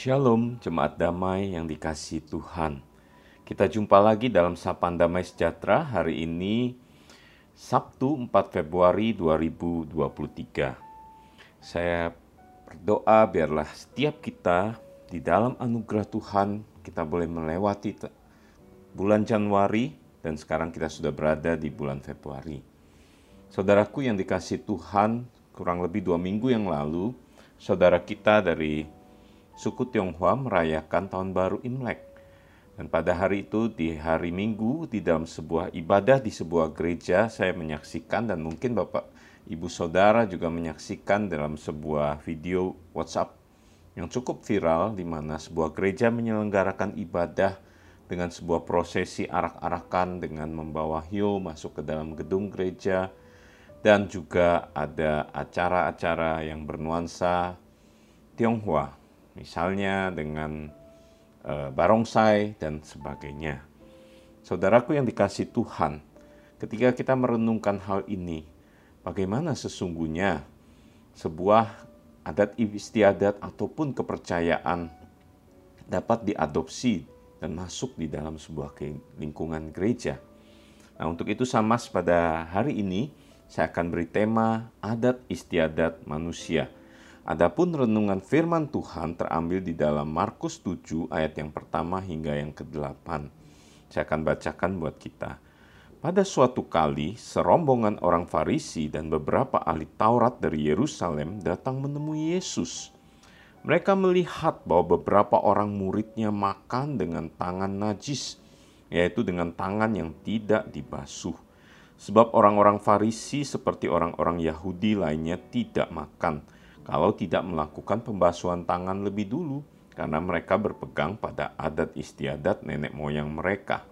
Shalom, jemaat damai yang dikasih Tuhan. Kita jumpa lagi dalam Sapaan Damai Sejahtera hari ini, Sabtu 4 Februari 2023. Saya berdoa biarlah setiap kita di dalam anugerah Tuhan, kita boleh melewati bulan Januari dan sekarang kita sudah berada di bulan Februari. Saudaraku yang dikasih Tuhan, kurang lebih dua minggu yang lalu, saudara kita dari suku Tionghoa merayakan tahun baru Imlek. Dan pada hari itu di hari Minggu di dalam sebuah ibadah di sebuah gereja saya menyaksikan dan mungkin Bapak Ibu Saudara juga menyaksikan dalam sebuah video WhatsApp yang cukup viral di mana sebuah gereja menyelenggarakan ibadah dengan sebuah prosesi arak-arakan dengan membawa hiu masuk ke dalam gedung gereja dan juga ada acara-acara yang bernuansa Tionghoa misalnya dengan e, barongsai dan sebagainya. Saudaraku yang dikasih Tuhan, ketika kita merenungkan hal ini, bagaimana sesungguhnya sebuah adat istiadat ataupun kepercayaan dapat diadopsi dan masuk di dalam sebuah lingkungan gereja. Nah, untuk itu sama pada hari ini saya akan beri tema adat istiadat manusia Adapun renungan firman Tuhan terambil di dalam Markus 7 ayat yang pertama hingga yang ke-8. Saya akan bacakan buat kita. Pada suatu kali, serombongan orang Farisi dan beberapa ahli Taurat dari Yerusalem datang menemui Yesus. Mereka melihat bahwa beberapa orang muridnya makan dengan tangan najis, yaitu dengan tangan yang tidak dibasuh. Sebab orang-orang Farisi seperti orang-orang Yahudi lainnya tidak makan kalau tidak melakukan pembasuhan tangan lebih dulu karena mereka berpegang pada adat istiadat nenek moyang mereka.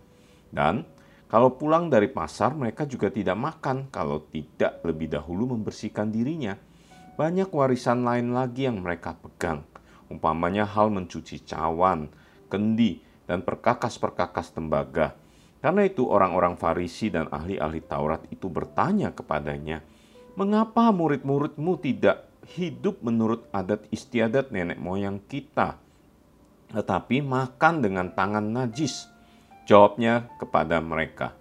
Dan kalau pulang dari pasar mereka juga tidak makan kalau tidak lebih dahulu membersihkan dirinya. Banyak warisan lain lagi yang mereka pegang, umpamanya hal mencuci cawan, kendi, dan perkakas-perkakas tembaga. Karena itu orang-orang Farisi dan ahli-ahli Taurat itu bertanya kepadanya, "Mengapa murid-muridmu tidak hidup menurut adat istiadat nenek moyang kita, tetapi makan dengan tangan najis. Jawabnya kepada mereka,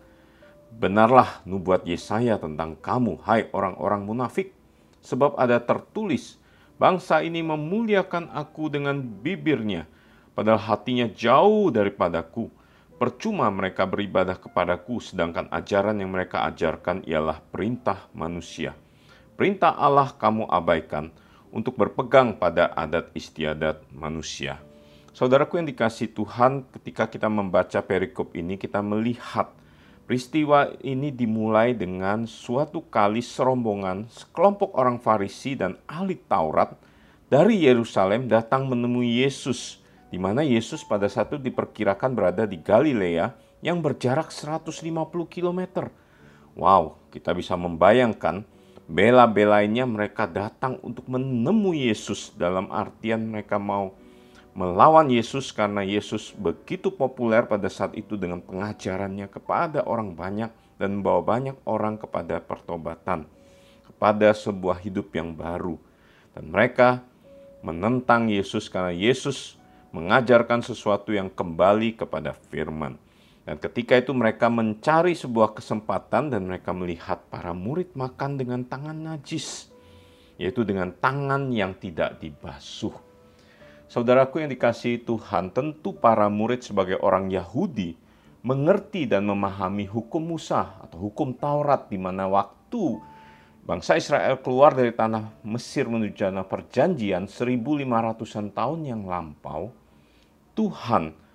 Benarlah nubuat Yesaya tentang kamu, hai orang-orang munafik, sebab ada tertulis, bangsa ini memuliakan aku dengan bibirnya, padahal hatinya jauh daripadaku. Percuma mereka beribadah kepadaku, sedangkan ajaran yang mereka ajarkan ialah perintah manusia.' Perintah Allah kamu abaikan untuk berpegang pada adat istiadat manusia. Saudaraku yang dikasih Tuhan, ketika kita membaca perikop ini, kita melihat peristiwa ini dimulai dengan suatu kali serombongan sekelompok orang Farisi dan ahli Taurat dari Yerusalem datang menemui Yesus, di mana Yesus pada saat itu diperkirakan berada di Galilea yang berjarak 150 km. Wow, kita bisa membayangkan bela-belainya mereka datang untuk menemui Yesus dalam artian mereka mau melawan Yesus karena Yesus begitu populer pada saat itu dengan pengajarannya kepada orang banyak dan membawa banyak orang kepada pertobatan, kepada sebuah hidup yang baru. Dan mereka menentang Yesus karena Yesus mengajarkan sesuatu yang kembali kepada firman. Dan ketika itu mereka mencari sebuah kesempatan dan mereka melihat para murid makan dengan tangan najis, yaitu dengan tangan yang tidak dibasuh. Saudaraku yang dikasihi Tuhan, tentu para murid sebagai orang Yahudi mengerti dan memahami hukum Musa atau hukum Taurat di mana waktu bangsa Israel keluar dari tanah Mesir menuju tanah perjanjian 1500-an tahun yang lampau, Tuhan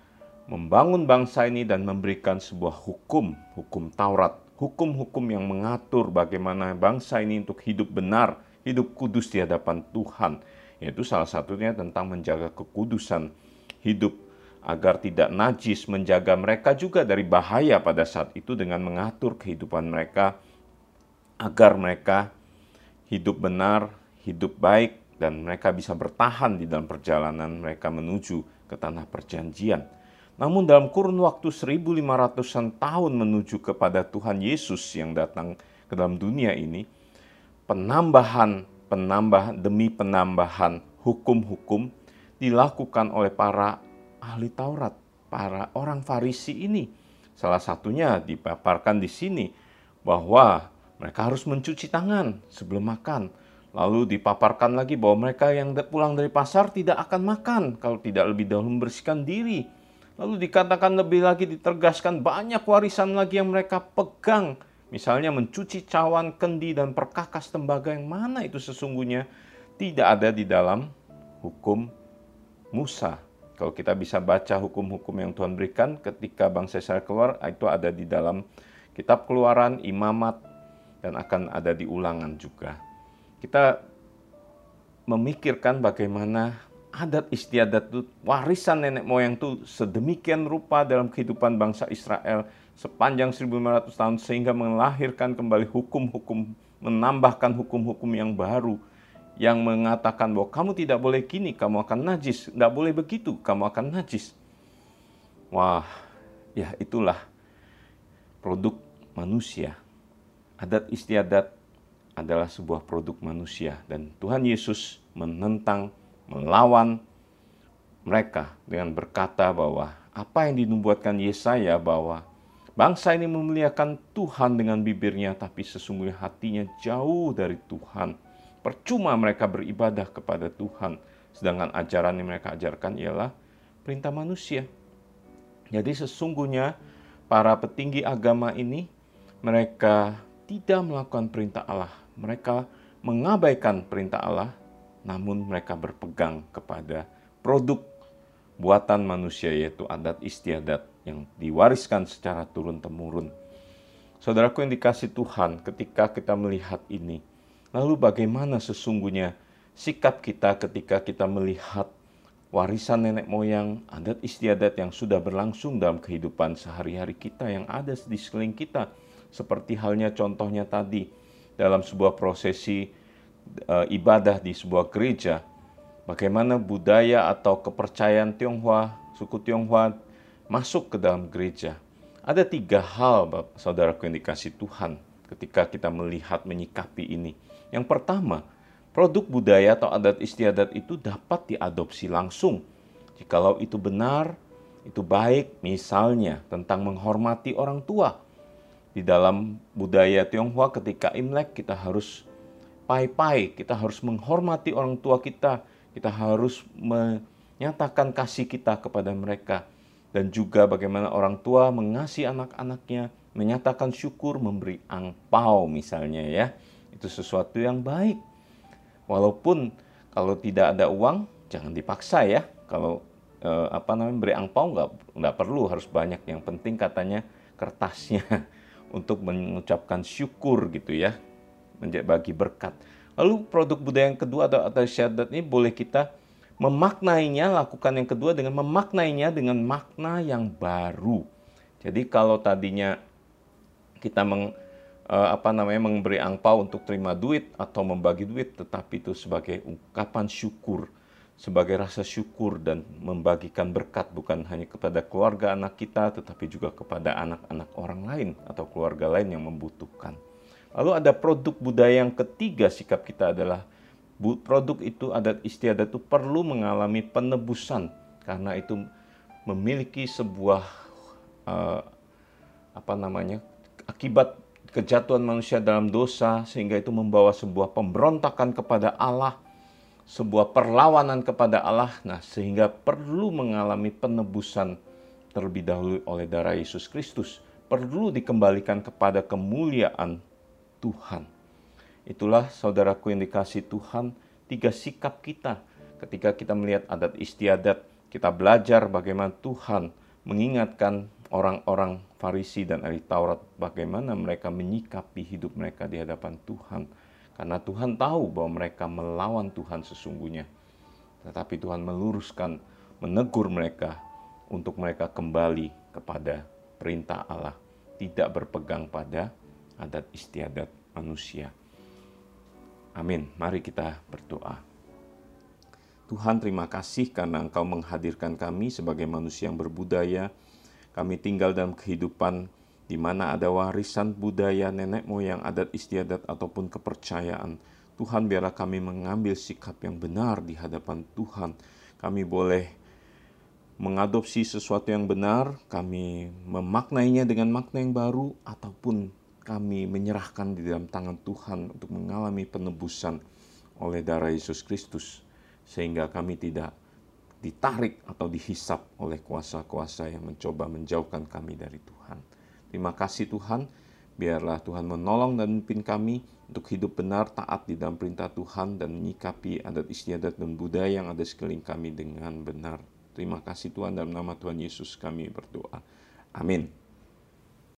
membangun bangsa ini dan memberikan sebuah hukum, hukum Taurat, hukum-hukum yang mengatur bagaimana bangsa ini untuk hidup benar, hidup kudus di hadapan Tuhan. Yaitu salah satunya tentang menjaga kekudusan hidup agar tidak najis, menjaga mereka juga dari bahaya pada saat itu dengan mengatur kehidupan mereka agar mereka hidup benar, hidup baik, dan mereka bisa bertahan di dalam perjalanan mereka menuju ke tanah perjanjian. Namun dalam kurun waktu 1500-an tahun menuju kepada Tuhan Yesus yang datang ke dalam dunia ini, penambahan, penambahan demi penambahan hukum-hukum dilakukan oleh para ahli Taurat, para orang Farisi ini. Salah satunya dipaparkan di sini bahwa mereka harus mencuci tangan sebelum makan. Lalu dipaparkan lagi bahwa mereka yang pulang dari pasar tidak akan makan kalau tidak lebih dahulu membersihkan diri. Lalu dikatakan lebih lagi ditergaskan banyak warisan lagi yang mereka pegang. Misalnya mencuci cawan, kendi, dan perkakas tembaga yang mana itu sesungguhnya tidak ada di dalam hukum Musa. Kalau kita bisa baca hukum-hukum yang Tuhan berikan ketika bangsa Israel keluar, itu ada di dalam kitab keluaran, imamat, dan akan ada di ulangan juga. Kita memikirkan bagaimana adat istiadat itu warisan nenek moyang itu sedemikian rupa dalam kehidupan bangsa Israel sepanjang 1500 tahun sehingga melahirkan kembali hukum-hukum menambahkan hukum-hukum yang baru yang mengatakan bahwa kamu tidak boleh gini, kamu akan najis, nggak boleh begitu, kamu akan najis. Wah, ya itulah produk manusia. Adat istiadat adalah sebuah produk manusia dan Tuhan Yesus menentang melawan mereka dengan berkata bahwa apa yang dinubuatkan Yesaya bahwa bangsa ini memuliakan Tuhan dengan bibirnya tapi sesungguhnya hatinya jauh dari Tuhan. Percuma mereka beribadah kepada Tuhan sedangkan ajaran yang mereka ajarkan ialah perintah manusia. Jadi sesungguhnya para petinggi agama ini mereka tidak melakukan perintah Allah. Mereka mengabaikan perintah Allah namun mereka berpegang kepada produk buatan manusia yaitu adat istiadat yang diwariskan secara turun-temurun. Saudaraku yang dikasih Tuhan, ketika kita melihat ini, lalu bagaimana sesungguhnya sikap kita ketika kita melihat warisan nenek moyang, adat istiadat yang sudah berlangsung dalam kehidupan sehari-hari kita yang ada di sekeliling kita. Seperti halnya contohnya tadi dalam sebuah prosesi uh, ibadah di sebuah gereja, bagaimana budaya atau kepercayaan Tionghoa, suku Tionghoa masuk ke dalam gereja. Ada tiga hal, saudaraku yang dikasih Tuhan, ketika kita melihat menyikapi ini. Yang pertama, produk budaya atau adat istiadat itu dapat diadopsi langsung. Jikalau itu benar, itu baik, misalnya tentang menghormati orang tua. Di dalam budaya Tionghoa ketika Imlek kita harus pai-pai, kita harus menghormati orang tua kita, kita harus menyatakan kasih kita kepada mereka. Dan juga bagaimana orang tua mengasihi anak-anaknya, menyatakan syukur, memberi angpau misalnya ya. Itu sesuatu yang baik. Walaupun kalau tidak ada uang, jangan dipaksa ya. Kalau eh, apa namanya beri angpau nggak nggak perlu harus banyak. Yang penting katanya kertasnya untuk mengucapkan syukur gitu ya menjadi bagi berkat. Lalu produk budaya yang kedua atau atau syahadat ini boleh kita memaknainya, lakukan yang kedua dengan memaknainya dengan makna yang baru. Jadi kalau tadinya kita meng, uh, apa namanya memberi angpau untuk terima duit atau membagi duit, tetapi itu sebagai ungkapan syukur, sebagai rasa syukur dan membagikan berkat bukan hanya kepada keluarga anak kita, tetapi juga kepada anak-anak orang lain atau keluarga lain yang membutuhkan. Lalu ada produk budaya yang ketiga sikap kita adalah produk itu adat istiadat itu perlu mengalami penebusan karena itu memiliki sebuah uh, apa namanya akibat kejatuhan manusia dalam dosa sehingga itu membawa sebuah pemberontakan kepada Allah sebuah perlawanan kepada Allah. Nah sehingga perlu mengalami penebusan terlebih dahulu oleh darah Yesus Kristus. Perlu dikembalikan kepada kemuliaan Tuhan. Itulah saudaraku yang dikasih Tuhan, tiga sikap kita ketika kita melihat adat istiadat, kita belajar bagaimana Tuhan mengingatkan orang-orang Farisi dan ahli Taurat bagaimana mereka menyikapi hidup mereka di hadapan Tuhan. Karena Tuhan tahu bahwa mereka melawan Tuhan sesungguhnya. Tetapi Tuhan meluruskan, menegur mereka untuk mereka kembali kepada perintah Allah, tidak berpegang pada adat istiadat manusia. Amin. Mari kita berdoa. Tuhan terima kasih karena Engkau menghadirkan kami sebagai manusia yang berbudaya. Kami tinggal dalam kehidupan di mana ada warisan budaya nenek moyang adat istiadat ataupun kepercayaan. Tuhan biarlah kami mengambil sikap yang benar di hadapan Tuhan. kami boleh mengadopsi sesuatu yang benar, kami memaknainya dengan makna yang baru, ataupun kami menyerahkan di dalam tangan Tuhan untuk mengalami penebusan oleh darah Yesus Kristus, sehingga kami tidak ditarik atau dihisap oleh kuasa-kuasa yang mencoba menjauhkan kami dari Tuhan. Terima kasih Tuhan, biarlah Tuhan menolong dan memimpin kami untuk hidup benar, taat di dalam perintah Tuhan, dan menyikapi adat istiadat dan budaya yang ada sekeliling kami dengan benar. Terima kasih Tuhan dalam nama Tuhan Yesus kami berdoa. Amin.